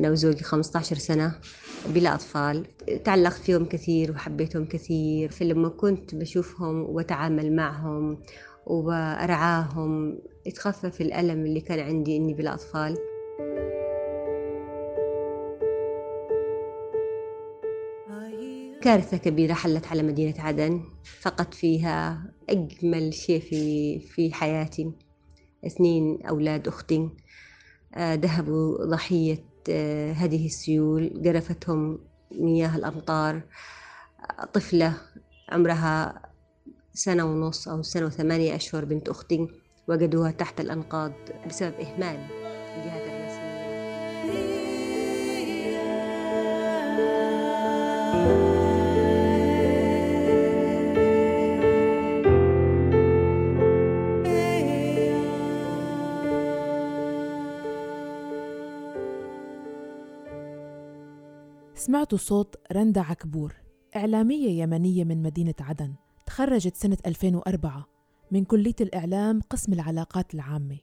أنا وزوجي 15 سنة بلا أطفال تعلقت فيهم كثير وحبيتهم كثير. فلما كنت بشوفهم وأتعامل معهم وأرعاهم يتخفف الألم اللي كان عندي إني بلا أطفال كارثة كبيرة حلت على مدينة عدن. فقدت فيها أجمل شيء في في حياتي. اثنين أولاد أختي آه، ذهبوا ضحية هذه السيول قرفتهم مياه الأمطار طفلة عمرها سنة ونص أو سنة وثمانية أشهر بنت أختي وجدوها تحت الأنقاض بسبب إهمال الجهات سمعتوا صوت رندا عكبور إعلامية يمنية من مدينة عدن تخرجت سنة 2004 من كلية الإعلام قسم العلاقات العامة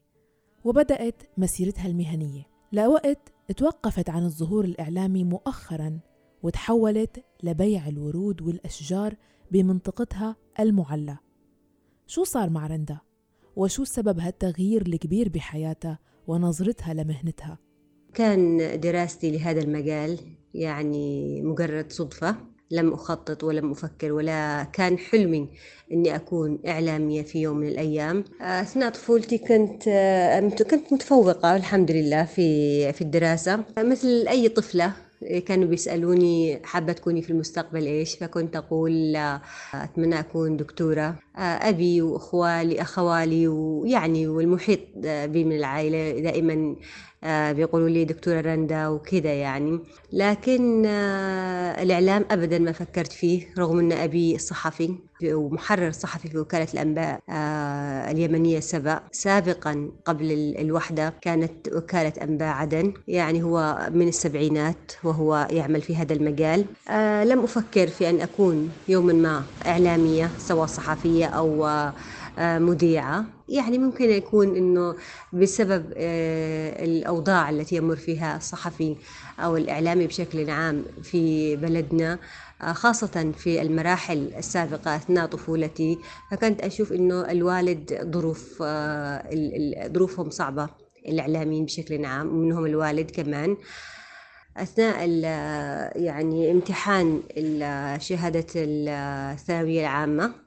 وبدأت مسيرتها المهنية لوقت توقفت عن الظهور الإعلامي مؤخرا وتحولت لبيع الورود والأشجار بمنطقتها المعلى شو صار مع رندا؟ وشو سبب هالتغيير الكبير بحياتها ونظرتها لمهنتها؟ كان دراستي لهذا المجال يعني مجرد صدفة لم أخطط ولم أفكر ولا كان حلمي أني أكون إعلامية في يوم من الأيام. أثناء طفولتي كنت كنت متفوقة الحمد لله في في الدراسة. مثل أي طفلة كانوا بيسألوني حابة تكوني في المستقبل إيش؟ فكنت أقول أتمنى أكون دكتورة. أبي وأخوالي أخوالي ويعني والمحيط بي من العائلة دائما آه، بيقولوا لي دكتورة رندا وكذا يعني. لكن آه، الإعلام أبدا ما فكرت فيه رغم أن أبي صحفي ومحرر صحفي في وكالة الأنباء آه، اليمنية سبأ. سابقا قبل الوحدة كانت وكالة أنباء عدن. يعني هو من السبعينات وهو يعمل في هذا المجال. لم أفكر في أن أكون يوما ما إعلامية سواء صحفية أو مذيعة. يعني ممكن يكون أنه بسبب آه، الأوضاع التي يمر فيها الصحفي أو الإعلامي بشكل عام في بلدنا آه، خاصة في المراحل السابقة أثناء طفولتي. فكنت أشوف أنه الوالد ظروف آه، ظروفهم صعبة الإعلاميين بشكل عام ومنهم الوالد كمان. أثناء يعني امتحان شهادة الثانوية العامة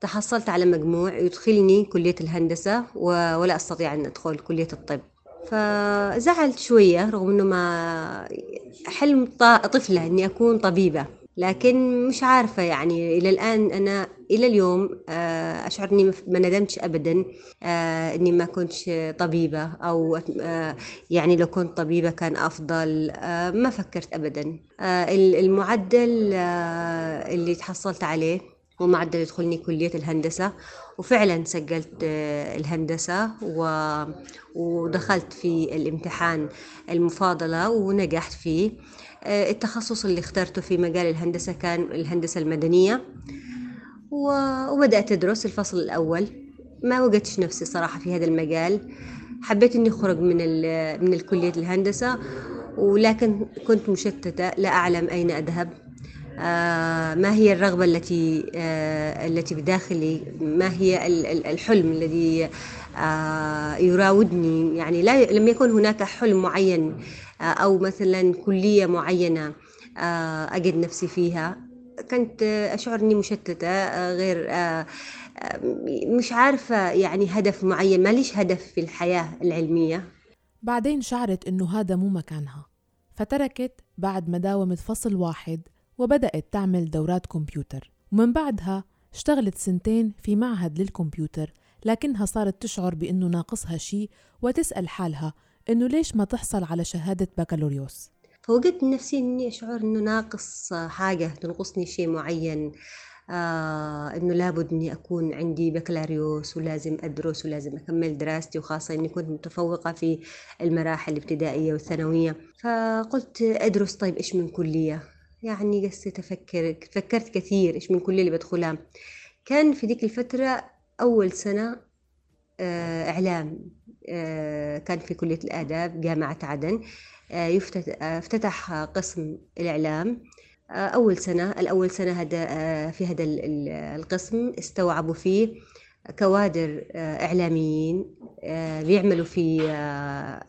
تحصلت على مجموع يدخلني كلية الهندسة ولا أستطيع أن أدخل كلية الطب. فزعلت شوية رغم أنه ما حلم طفلة أني أكون طبيبة. لكن مش عارفة يعني إلى الآن أنا إلى اليوم آه، أشعر إني ما ندمتش أبدا آه، إني ما كنتش طبيبة أو آه، يعني لو كنت طبيبة كان أفضل ما فكرت أبدا. المعدل اللي تحصلت عليه ومعدل يدخلني كلية الهندسة. وفعلا سجلت آه، الهندسة و... ودخلت في الامتحان المفاضلة ونجحت فيه. آه، التخصص اللي اخترته في مجال الهندسة كان الهندسة المدنية. وبدأت أدرس الفصل الأول. ما وجدتش نفسي صراحة في هذا المجال. حبيت إني أخرج من من الكلية الهندسة ولكن كنت مشتتة. لا أعلم أين أذهب. ما هي الرغبة التي آه، التي بداخلي؟ ما هي الحلم الذي آه، يراودني؟ يعني لا لم يكن هناك حلم معين أو مثلا كلية معينة أجد نفسي فيها. كنت أشعر أني مشتتة غير مش عارفة يعني هدف معين. ماليش هدف في الحياة العلمية. بعدين شعرت أنه هذا مو مكانها فتركت بعد ما داومت فصل واحد وبدأت تعمل دورات كمبيوتر. ومن بعدها اشتغلت سنتين في معهد للكمبيوتر لكنها صارت تشعر بأنه ناقصها شيء وتسأل حالها أنه ليش ما تحصل على شهادة بكالوريوس. فوجدت نفسي أني أشعر أنه ناقص حاجة تنقصني شيء معين آه إنه لابد إني أكون عندي بكالوريوس ولازم أدرس ولازم أكمل دراستي وخاصة إني كنت متفوقة في المراحل الابتدائية والثانوية. فقلت أدرس طيب إيش من كلية؟ يعني قصيت أفكر فكرت كثير إيش من كل اللي بدخلها. كان في ذيك الفترة أول سنة آه، إعلام كان في كلية الآداب جامعة عدن. افتتح قسم الإعلام. أول سنة الأول سنة هذا في هذا القسم استوعبوا فيه كوادر إعلاميين بيعملوا في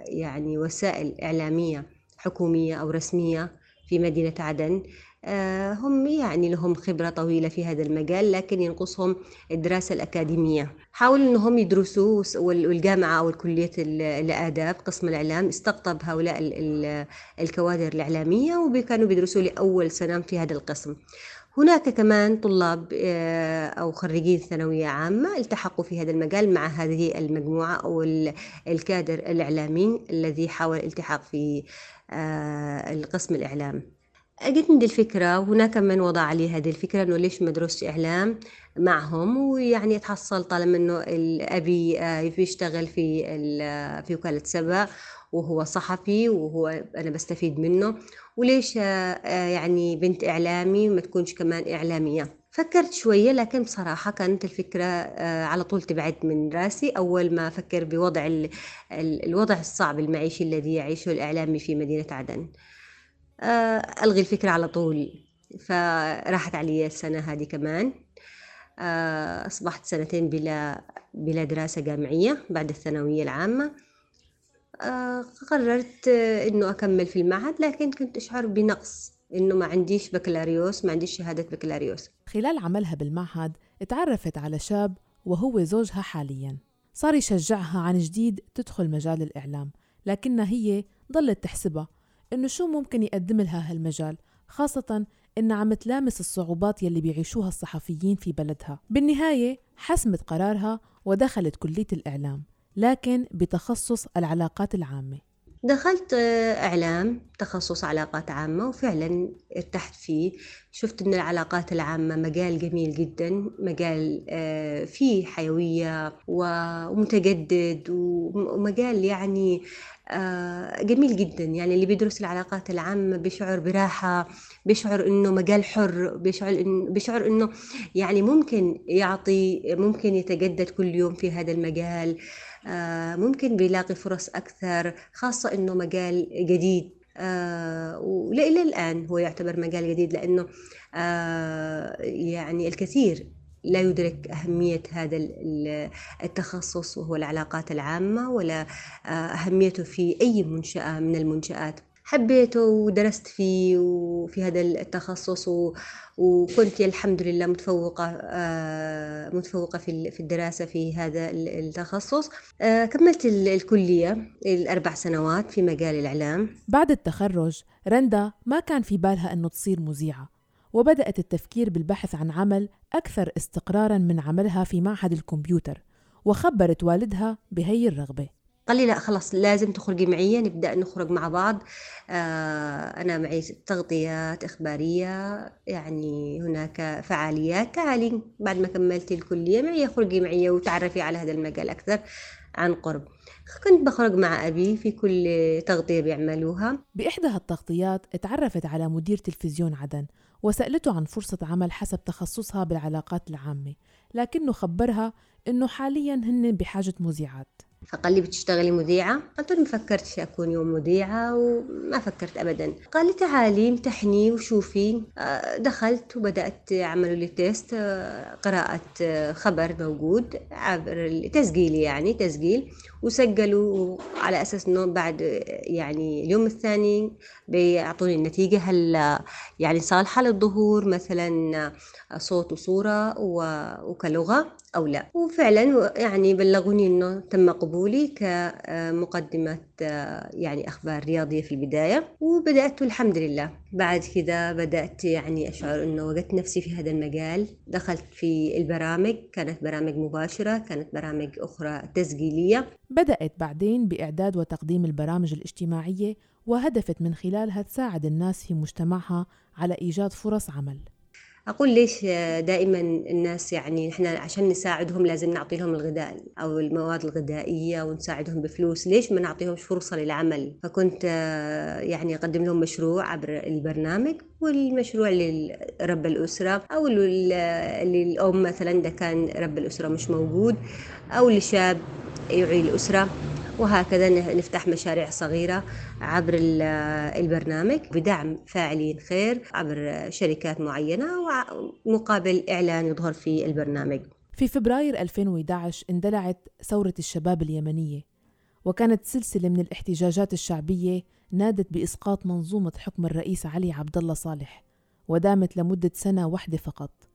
يعني وسائل إعلامية حكومية أو رسمية. في مدينة عدن. آه، هم يعني لهم خبرة طويلة في هذا المجال لكن ينقصهم الدراسة الأكاديمية. حاولوا أنهم يدرسوا والجامعة أو الكلية الآداب قسم الإعلام. استقطب هؤلاء الكوادر الإعلامية وكانوا بيدرسوا لأول سنة في هذا القسم. هناك كمان طلاب آه، أو خريجين ثانوية عامة التحقوا في هذا المجال مع هذه المجموعة أو الكادر الإعلامي الذي حاول الالتحاق في القسم الإعلام. جتني دي الفكرة وهناك من وضع لي هذه الفكرة إنه ليش ما أدرسش إعلام معهم؟ ويعني اتحصل طالما إنه أبي آه، بيشتغل في في وكالة سبا وهو صحفي وهو أنا بستفيد منه. وليش آه، آه، يعني بنت إعلامي ما تكونش كمان إعلامية؟ فكرت شوية لكن بصراحة كانت الفكرة على طول تبعد من راسي. أول ما أفكر بوضع الوضع الصعب المعيشي الذي يعيشه الإعلامي في مدينة عدن. آه، ألغي الفكرة على طول. فراحت علي السنة هذه كمان. آه، أصبحت سنتين بلا بلا دراسة جامعية بعد الثانوية العامة. آه، قررت إنه أكمل في المعهد لكن كنت أشعر بنقص. إنه ما عنديش بكالوريوس ما عنديش شهادة بكالوريوس. خلال عملها بالمعهد اتعرفت على شاب وهو زوجها حاليا. صار يشجعها عن جديد تدخل مجال الإعلام لكنها هي ضلت تحسبها إنه شو ممكن يقدم لها هالمجال خاصة إنها عم تلامس الصعوبات يلي بيعيشوها الصحفيين في بلدها. بالنهاية حسمت قرارها ودخلت كلية الإعلام لكن بتخصص العلاقات العامة. دخلت آه، إعلام تخصص علاقات عامة وفعلا ارتحت فيه. شفت أن العلاقات العامة مجال جميل جدا مجال آه، فيه حيوية ومتجدد ومجال يعني آه، جميل جدا. يعني اللي بيدرس العلاقات العامة بيشعر براحة بيشعر إنه مجال حر بيشعر إنه بيشعر إنه يعني ممكن يعطي ممكن يتجدد كل يوم في هذا المجال. ممكن بيلاقي فرص أكثر خاصة إنه مجال جديد. آه وإلى الآن هو يعتبر مجال جديد لأنه آه يعني الكثير لا يدرك أهمية هذا التخصص وهو العلاقات العامة ولا آه، أهميته في أي منشأة من المنشآت. حبيته ودرست فيه وفي هذا التخصص و... وكنت الحمد لله متفوقة آه، متفوقة في في الدراسة في هذا التخصص. آه، كملت الكلية الأربع سنوات في مجال الإعلام. بعد التخرج رندا ما كان في بالها أنه تصير مذيعة وبدأت التفكير بالبحث عن عمل أكثر استقرارا من عملها في معهد الكمبيوتر وخبرت والدها بهي الرغبة. قال لي لا خلاص لازم تخرجي معي نبدأ نخرج مع بعض. آه أنا معي تغطيات إخبارية يعني هناك فعاليات. تعالي بعد ما كملتي الكلية معي خرجي معي وتعرفي على هذا المجال أكثر عن قرب. كنت بخرج مع أبي في كل تغطية بيعملوها. بإحدى هالتغطيات تعرفت على مدير تلفزيون عدن وسألته عن فرصة عمل حسب تخصصها بالعلاقات العامة لكنه خبرها إنه حاليا هن بحاجة مذيعات. فقال لي بتشتغلي مذيعة؟ قلت له ما فكرتش أكون يوم مذيعة وما فكرت أبدا. قال لي تعالي امتحني وشوفي. آه، دخلت وبدأت عملوا لي تيست آه، قراءة آه، خبر موجود عبر تسجيلي يعني تسجيل. وسجلوا على أساس أنه بعد يعني اليوم الثاني بيعطوني النتيجة. هل يعني صالحة للظهور مثلا صوت وصورة وكلغة. أو لا. وفعلا يعني بلغوني أنه تم قبولي كمقدمة يعني أخبار رياضية في البداية. وبدأت الحمد لله. بعد كذا بدأت يعني أشعر أنه وجدت نفسي في هذا المجال. دخلت في البرامج. كانت برامج مباشرة كانت برامج أخرى تسجيلية. بدأت بعدين بإعداد وتقديم البرامج الاجتماعية وهدفت من خلالها تساعد الناس في مجتمعها على إيجاد فرص عمل. أقول ليش دائما الناس يعني إحنا عشان نساعدهم لازم نعطي لهم الغذاء أو المواد الغذائية ونساعدهم بفلوس ليش ما نعطيهمش فرصة للعمل؟ فكنت يعني أقدم لهم مشروع عبر البرنامج والمشروع لرب الأسرة أو للأم مثلا إذا كان رب الأسرة مش موجود أو لشاب يعي الأسرة. وهكذا نفتح مشاريع صغيرة عبر البرنامج بدعم فاعلين خير عبر شركات معينة ومقابل إعلان يظهر في البرنامج. في فبراير 2011 اندلعت ثورة الشباب اليمنية وكانت سلسلة من الاحتجاجات الشعبية نادت بإسقاط منظومة حكم الرئيس علي عبد الله صالح ودامت لمدة سنة واحدة فقط.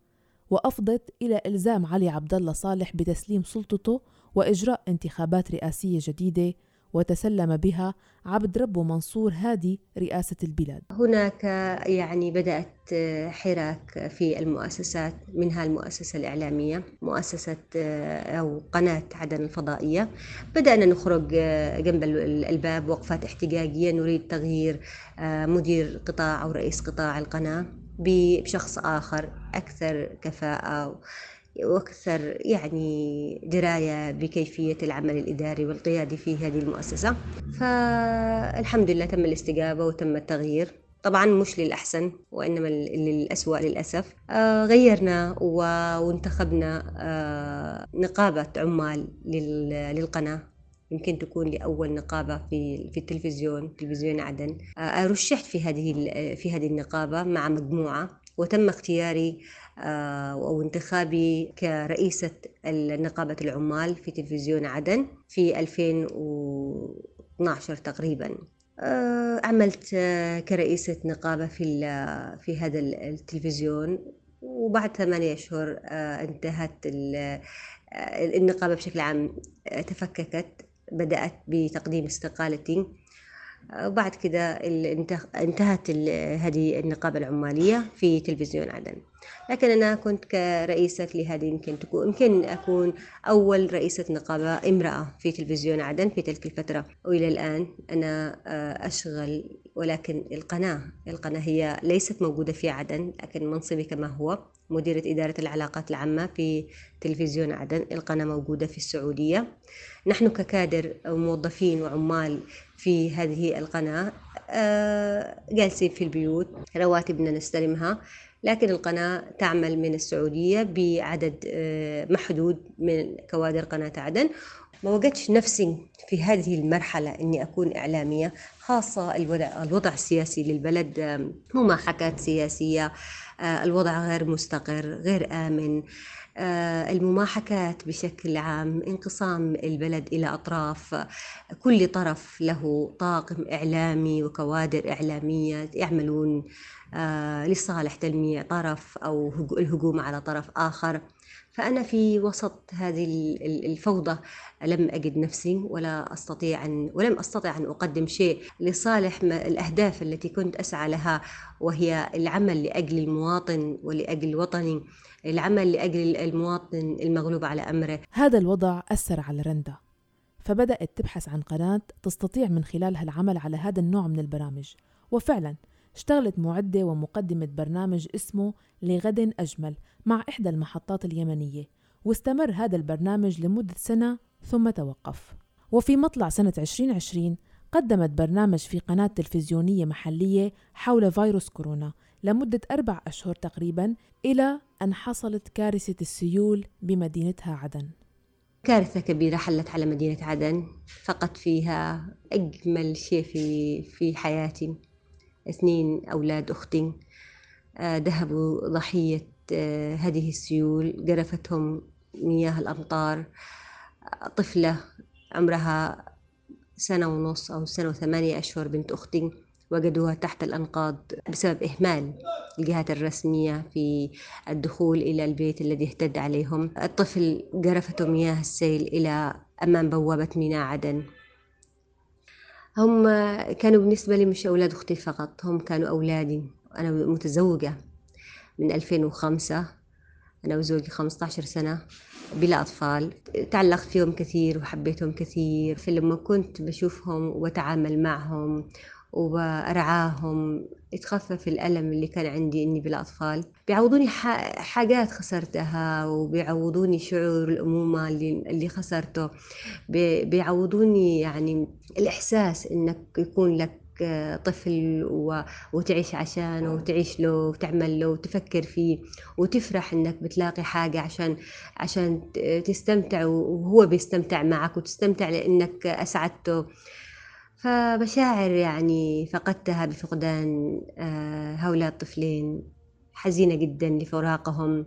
وأفضت إلى إلزام علي عبد الله صالح بتسليم سلطته وإجراء انتخابات رئاسية جديدة وتسلم بها عبد ربه منصور هادي رئاسة البلاد. هناك يعني بدأت حراك في المؤسسات منها المؤسسة الإعلامية مؤسسة أو قناة عدن الفضائية. بدأنا نخرج جنب الباب وقفات احتجاجية نريد تغيير مدير قطاع أو رئيس قطاع القناة. بشخص آخر أكثر كفاءة وأكثر يعني دراية بكيفية العمل الإداري والقيادي في هذه المؤسسة. فالحمد لله تم الاستجابة وتم التغيير. طبعا مش للأحسن وإنما للأسوأ للأسف. آه غيرنا وانتخبنا آه نقابة عمال للقناة. يمكن تكون لأول نقابة في في التلفزيون تلفزيون عدن. آه رشحت في هذه في هذه النقابة مع مجموعة وتم اختياري آه، أو انتخابي كرئيسة نقابة العمال في تلفزيون عدن في 2012 تقريبا. آه، عملت آه، كرئيسة نقابة في في هذا التلفزيون وبعد ثمانية أشهر انتهت النقابة بشكل عام تفككت. بدأت بتقديم استقالتي وبعد كده انتهت هذه النقابة العمالية في تلفزيون عدن. لكن أنا كنت كرئيسة لهذه يمكن تكون يمكن أكون أول رئيسة نقابة امرأة في تلفزيون عدن في تلك الفترة. وإلى الآن أنا آه، أشغل ولكن القناة القناة هي ليست موجودة في عدن لكن منصبي كما هو مديرة إدارة العلاقات العامة في تلفزيون عدن. القناة موجودة في السعودية. نحن ككادر أو موظفين وعمال في هذه القناة آه، جالسين في البيوت رواتبنا نستلمها. لكن القناة تعمل من السعودية بعدد آه، محدود من كوادر قناة عدن. ما وجدتش نفسي في هذه المرحلة إني أكون إعلامية خاصة الوضع, الوضع السياسي للبلد مماحكات سياسية آه، الوضع غير مستقر غير آمن آه، المماحكات بشكل عام انقسام البلد إلى أطراف كل طرف له طاقم إعلامي وكوادر إعلامية يعملون آه، لصالح تلميع طرف أو الهجوم على طرف آخر. فأنا في وسط هذه الفوضى لم أجد نفسي ولا أستطيع أن ولم أستطع أن أقدم شيء لصالح الأهداف التي كنت أسعى لها وهي العمل لأجل المواطن ولأجل وطني العمل لأجل المواطن المغلوب على أمره. هذا الوضع أثر على رندا فبدأت تبحث عن قناة تستطيع من خلالها العمل على هذا النوع من البرامج. وفعلا اشتغلت معدة ومقدمة برنامج اسمه لغد أجمل مع إحدى المحطات اليمنية واستمر هذا البرنامج لمدة سنة ثم توقف. وفي مطلع سنة 2020 قدمت برنامج في قناة تلفزيونية محلية حول فيروس كورونا لمدة أربع أشهر تقريبا إلى أن حصلت كارثة السيول بمدينتها عدن. كارثة كبيرة حلت على مدينة عدن فقدت فيها أجمل شيء في في حياتي. اثنين أولاد أختي آه، ذهبوا ضحية آه، هذه السيول جرفتهم مياه الأمطار طفلة عمرها سنة ونص أو سنة وثمانية أشهر بنت أختي وجدوها تحت الأنقاض بسبب إهمال الجهات الرسمية في الدخول إلى البيت الذي اهتد عليهم. الطفل جرفته مياه السيل إلى أمام بوابة ميناء عدن. هم كانوا بالنسبة لي مش أولاد أختي فقط هم كانوا أولادي. أنا متزوجة من 2005 أنا وزوجي 15 سنة بلا أطفال. تعلقت فيهم كثير وحبيتهم كثير. فلما كنت بشوفهم وأتعامل معهم وأرعاهم يتخفف الألم اللي كان عندي إني بلا أطفال بيعوضوني حاجات خسرتها وبيعوضوني شعور الأمومة اللي, اللي خسرته. بيعوضوني يعني الإحساس إنك يكون لك طفل وتعيش عشانه وتعيش له وتعمل له وتفكر فيه وتفرح إنك بتلاقي حاجة عشان عشان تستمتع وهو بيستمتع معك وتستمتع لإنك أسعدته. فمشاعر يعني فقدتها بفقدان آه، هؤلاء الطفلين. حزينة جدا لفراقهم.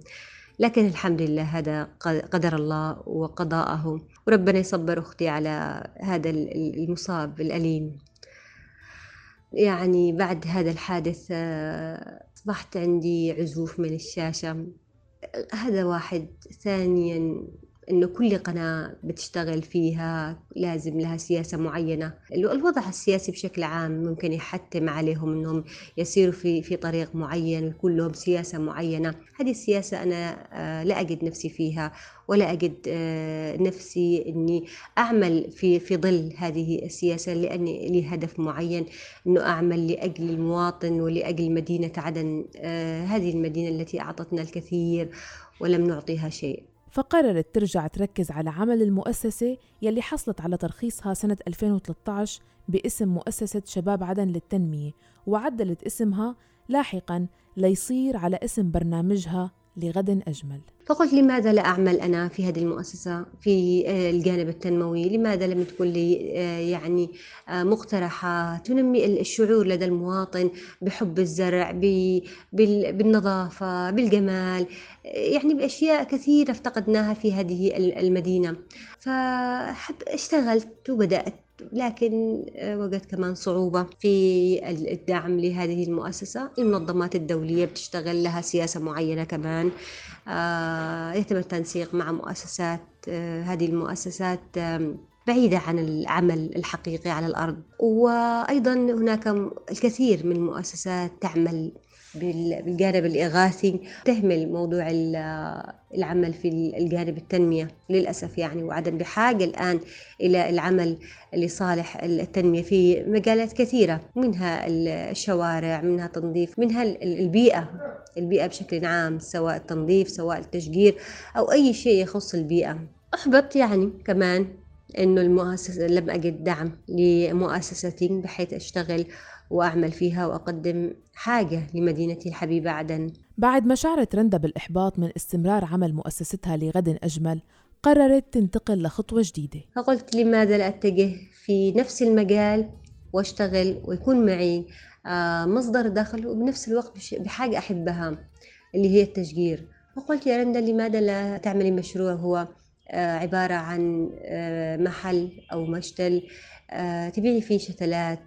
لكن الحمد لله هذا قدر الله وقضاءه. وربنا يصبر أختي على هذا المصاب الأليم. يعني بعد هذا الحادث آه، أصبحت عندي عزوف من الشاشة. هذا واحد. ثانيا إنه كل قناة بتشتغل فيها لازم لها سياسة معينة. الوضع السياسي بشكل عام ممكن يحتم عليهم إنهم يسيروا في في طريق معين ويكون لهم سياسة معينة. هذه السياسة أنا آه، لا أجد نفسي فيها ولا أجد آه، نفسي إني أعمل في في ظل هذه السياسة لأني لي هدف معين إنه أعمل لأجل المواطن ولأجل مدينة عدن. آه، هذه المدينة التي أعطتنا الكثير ولم نعطيها شيء. فقررت ترجع تركز على عمل المؤسسة يلي حصلت على ترخيصها سنة 2013 باسم مؤسسة شباب عدن للتنمية وعدلت اسمها لاحقا ليصير على اسم برنامجها لغد أجمل. فقلت لماذا لا أعمل أنا في هذه المؤسسة في آه، الجانب التنموي؟ لماذا لم تكون لي آه، يعني آه، مقترحات تنمي الشعور لدى المواطن بحب الزرع بالنظافة بالجمال؟ يعني بأشياء كثيرة افتقدناها في هذه المدينة. فاشتغلت وبدأت لكن وجدت كمان صعوبة في الدعم لهذه المؤسسة. المنظمات الدولية بتشتغل لها سياسة معينة كمان. آه، يتم التنسيق مع مؤسسات آه، هذه المؤسسات بعيدة عن العمل الحقيقي على الأرض. وأيضا هناك الكثير من المؤسسات تعمل بالجانب الإغاثي تهمل موضوع العمل في الجانب التنمية للأسف يعني وعدم بحاجة الآن إلى العمل لصالح التنمية في مجالات كثيرة منها الشوارع منها تنظيف منها البيئة البيئة بشكل عام سواء التنظيف سواء التشجير أو أي شيء يخص البيئة. أحبط يعني كمان إنه المؤسسة لم أجد دعم لمؤسستي بحيث أشتغل وأعمل فيها وأقدم حاجة لمدينتي الحبيبة عدن. بعد ما شعرت رندا بالإحباط من استمرار عمل مؤسستها لغد أجمل، قررت تنتقل لخطوة جديدة. فقلت لماذا لا أتجه في نفس المجال وأشتغل ويكون معي آه، مصدر دخل وبنفس الوقت بحاجة أحبها اللي هي التشجير. فقلت يا رندا لماذا لا تعملي مشروع هو آه، عبارة عن آه، محل أو مشتل تبيعي فيه شتلات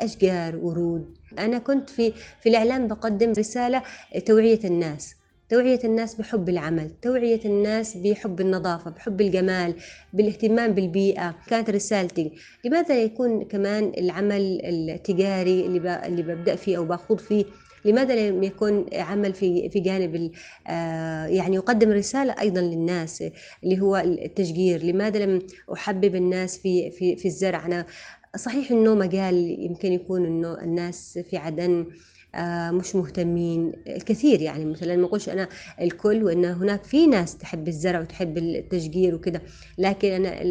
أشجار ورود. أنا كنت في في الإعلام بقدم رسالة توعية الناس. توعية الناس بحب العمل. توعية الناس بحب النظافة بحب الجمال بالاهتمام بالبيئة. كانت رسالتي. لماذا يكون كمان العمل التجاري اللي, ببدأ فيه أو باخوض فيه؟ لماذا لم يكون عمل في في جانب آه، يعني يقدم رسالة أيضا للناس اللي هو التشجير؟ لماذا لم أحبب الناس في في في الزرع؟ أنا صحيح إنه مجال يمكن يكون إنه الناس في عدن آه، مش مهتمين الكثير يعني. مثلا ما أقولش أنا الكل وإن هناك في ناس تحب الزرع وتحب التشجير وكذا لكن أنا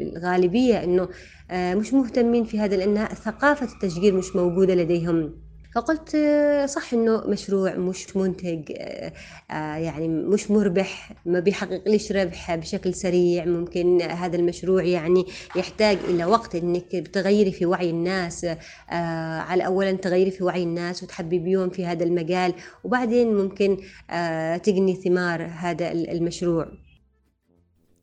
الغالبية إنه آه، مش مهتمين في هذا لأن ثقافة التشجير مش موجودة لديهم. فقلت آه، صح إنه مشروع مش منتج آه، آه، يعني مش مربح ما بيحقق ليش ربح بشكل سريع. ممكن هذا المشروع يعني يحتاج إلى وقت إنك بتغيري في وعي الناس على اولا تغيري في وعي الناس وتحببيهم في هذا المجال وبعدين ممكن تجني ثمار هذا المشروع.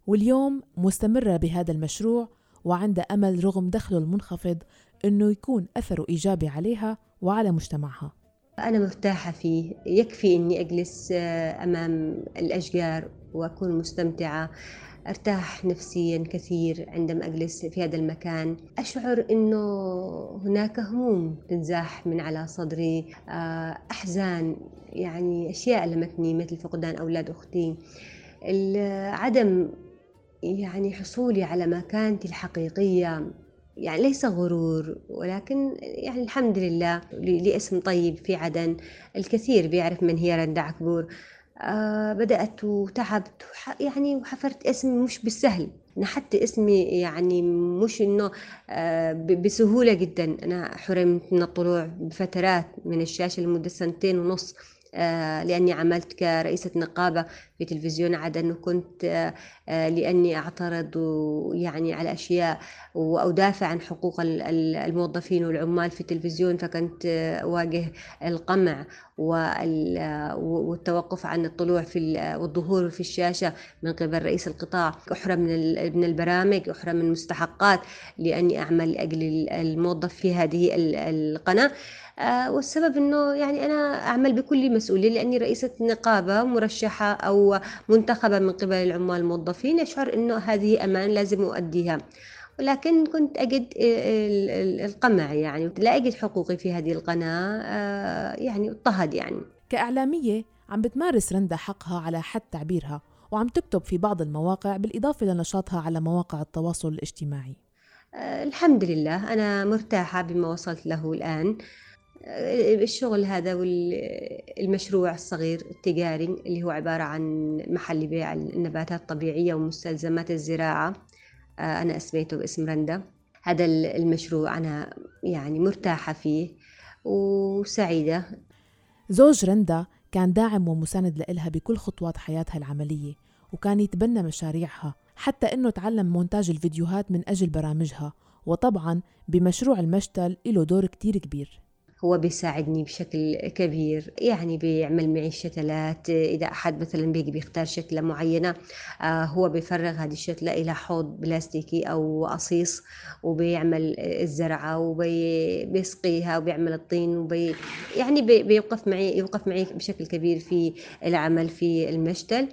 واليوم مستمرة بهذا المشروع وعندها أمل رغم دخله المنخفض أنه يكون أثره إيجابي عليها وعلى مجتمعها. أنا مرتاحة فيه. يكفي أني أجلس آه، أمام الأشجار وأكون مستمتعة. أرتاح نفسيا كثير عندما أجلس في هذا المكان. أشعر أنه هناك هموم تنزاح من على صدري. آه، أحزان يعني أشياء لمتني مثل فقدان أولاد أختي. عدم يعني حصولي على مكانتي الحقيقية يعني ليس غرور ولكن يعني الحمد لله لاسم طيب في عدن. الكثير بيعرف من هي رندا عكبور. آه بدأت وتعبت يعني وحفرت اسم مش بالسهل. أنا حتى اسمي يعني مش إنه آه بسهولة جدا. أنا حرمت من الطلوع بفترات من الشاشة لمدة سنتين ونص. لأني عملت كرئيسة نقابة في تلفزيون عدن وكنت آه، آه، لأني أعترض يعني على أشياء وأدافع عن حقوق الموظفين والعمال في التلفزيون فكنت أواجه القمع والتوقف عن الطلوع في والظهور في الشاشة من قبل رئيس القطاع أحرم من البرامج أحرم من المستحقات لأني أعمل لأجل الموظف في هذه القناة. آه، والسبب إنه يعني أنا أعمل بكل مسؤولية لأني رئيسة نقابة مرشحة أو منتخبة من قبل العمال الموظفين اشعر إنه هذه أمان لازم أؤديها. ولكن كنت أجد القمع يعني لا أجد حقوقي في هذه القناة آه، يعني اضطهد يعني. كإعلامية عم بتمارس رندا حقها على حد تعبيرها وعم تكتب في بعض المواقع بالإضافة لنشاطها على مواقع التواصل الاجتماعي. آه، الحمد لله أنا مرتاحة بما وصلت له الآن. الشغل هذا والمشروع الصغير التجاري اللي هو عبارة عن محل بيع النباتات الطبيعية ومستلزمات الزراعة. آه، أنا أسميته باسم رندا. هذا المشروع أنا يعني مرتاحة فيه وسعيدة. زوج رندا كان داعم ومساند لإلها بكل خطوات حياتها العملية وكان يتبنى مشاريعها حتى إنه تعلم مونتاج الفيديوهات من أجل برامجها وطبعا بمشروع المشتل له دور كتير كبير. هو بيساعدني بشكل كبير يعني بيعمل معي شتلات إذا أحد مثلا بيجي بيختار شتلة معينة آه، هو بيفرغ هذه الشتلة إلى حوض بلاستيكي أو قصيص وبيعمل الزرعة وبيسقيها وبيعمل الطين وبي يعني بيوقف معي يوقف معي بشكل كبير في العمل في المشتل.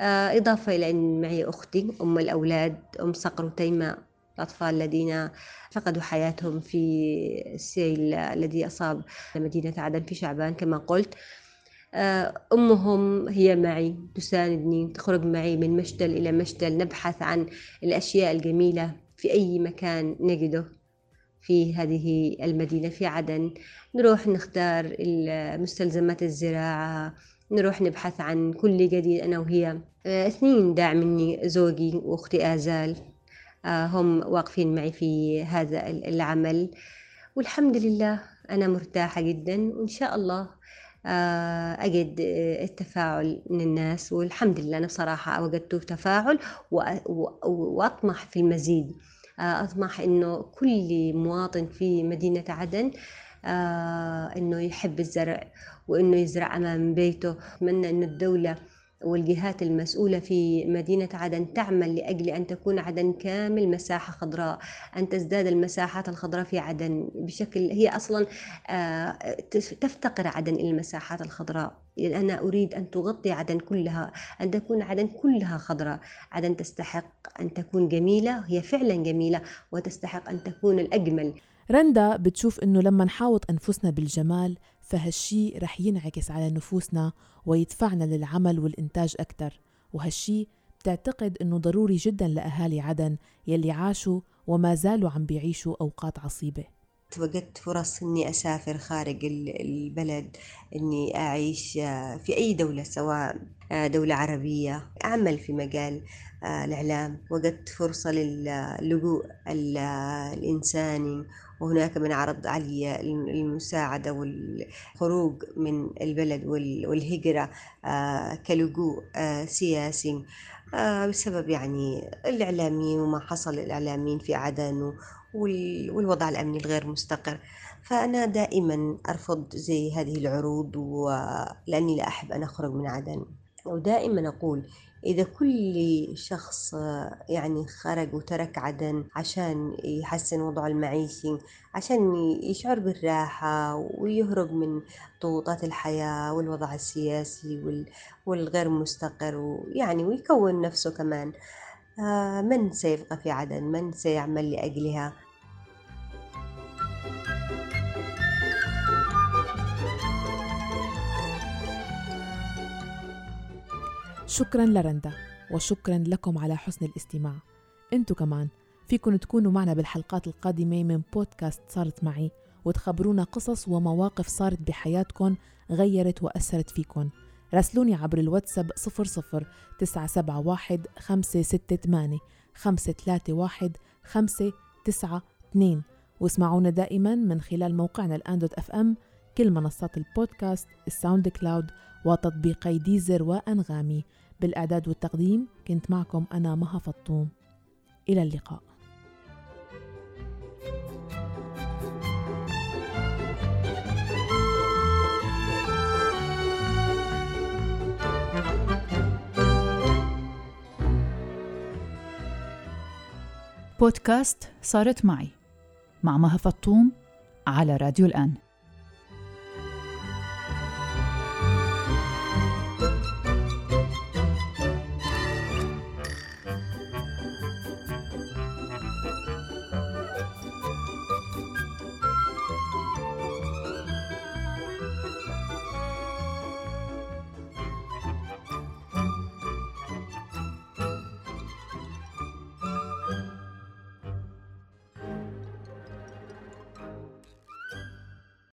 آه، إضافة إلى أن معي أختي أم الأولاد أم صقر وتيمة الأطفال الذين فقدوا حياتهم في السيل الذي أصاب مدينة عدن في شعبان كما قلت. آه، أمهم هي معي تساندني تخرج معي من مشتل إلى مشتل نبحث عن الأشياء الجميلة في أي مكان نجده في هذه المدينة في عدن. نروح نختار مستلزمات الزراعة نروح نبحث عن كل جديد أنا وهي. آه، اثنين داعمني زوجي وأختي آزال. هم واقفين معي في هذا العمل. والحمد لله أنا مرتاحة جدا وإن شاء الله آه، أجد التفاعل من الناس. والحمد لله أنا بصراحة وجدت تفاعل وأطمح في المزيد. آه، أطمح إنه كل مواطن في مدينة عدن إنه يحب الزرع وإنه يزرع أمام بيته. أتمنى إنه الدولة والجهات المسؤولة في مدينة عدن تعمل لأجل أن تكون عدن كامل مساحة خضراء أن تزداد المساحات الخضراء في عدن بشكل هي أصلا آه، تفتقر عدن إلى المساحات الخضراء. يعني أنا أريد أن تغطي عدن كلها أن تكون عدن كلها خضراء. عدن تستحق أن تكون جميلة هي فعلا جميلة وتستحق أن تكون الأجمل. رندا بتشوف إنه لما نحاوط أنفسنا بالجمال فهالشي رح ينعكس على نفوسنا ويدفعنا للعمل والإنتاج أكثر وهالشي بتعتقد إنه ضروري جدا لأهالي عدن يلي عاشوا وما زالوا عم بيعيشوا أوقات عصيبة. وجدت فرص إني أسافر خارج البلد إني أعيش في أي دولة سواء دولة عربية أعمل في مجال الإعلام. وجدت فرصة للجوء الإنساني وهناك من عرض علي المساعدة والخروج من البلد والهجرة آه، كلجوء آه، سياسي آه، بسبب يعني الإعلاميين وما حصل للإعلاميين في عدن والوضع الأمني الغير مستقر. فأنا دائما أرفض زي هذه العروض لأني لا أحب أن أخرج من عدن. ودائما أقول إذا كل شخص يعني خرج وترك عدن عشان يحسن وضعه المعيشي عشان يشعر بالراحة ويهرب من ضغوطات الحياة والوضع السياسي والغير مستقر ويعني ويكون نفسه كمان. آه، من سيبقى في عدن؟ من سيعمل لأجلها؟ شكرا لرندا وشكرا لكم على حسن الاستماع. انتو كمان فيكن تكونوا معنا بالحلقات القادمة من بودكاست صارت معي وتخبرونا قصص ومواقف صارت بحياتكم غيرت وأثرت فيكن راسلوني عبر الواتساب 00 971 568 531 592 واسمعونا دائما من خلال موقعنا الآن dot FM كل منصات البودكاست ال SoundCloud وتطبيقي Deezer وأنغامي. بالإعداد والتقديم كنت معكم أنا مها فطوم. إلى اللقاء. بودكاست صارت معي مع مها فطوم على راديو الآن.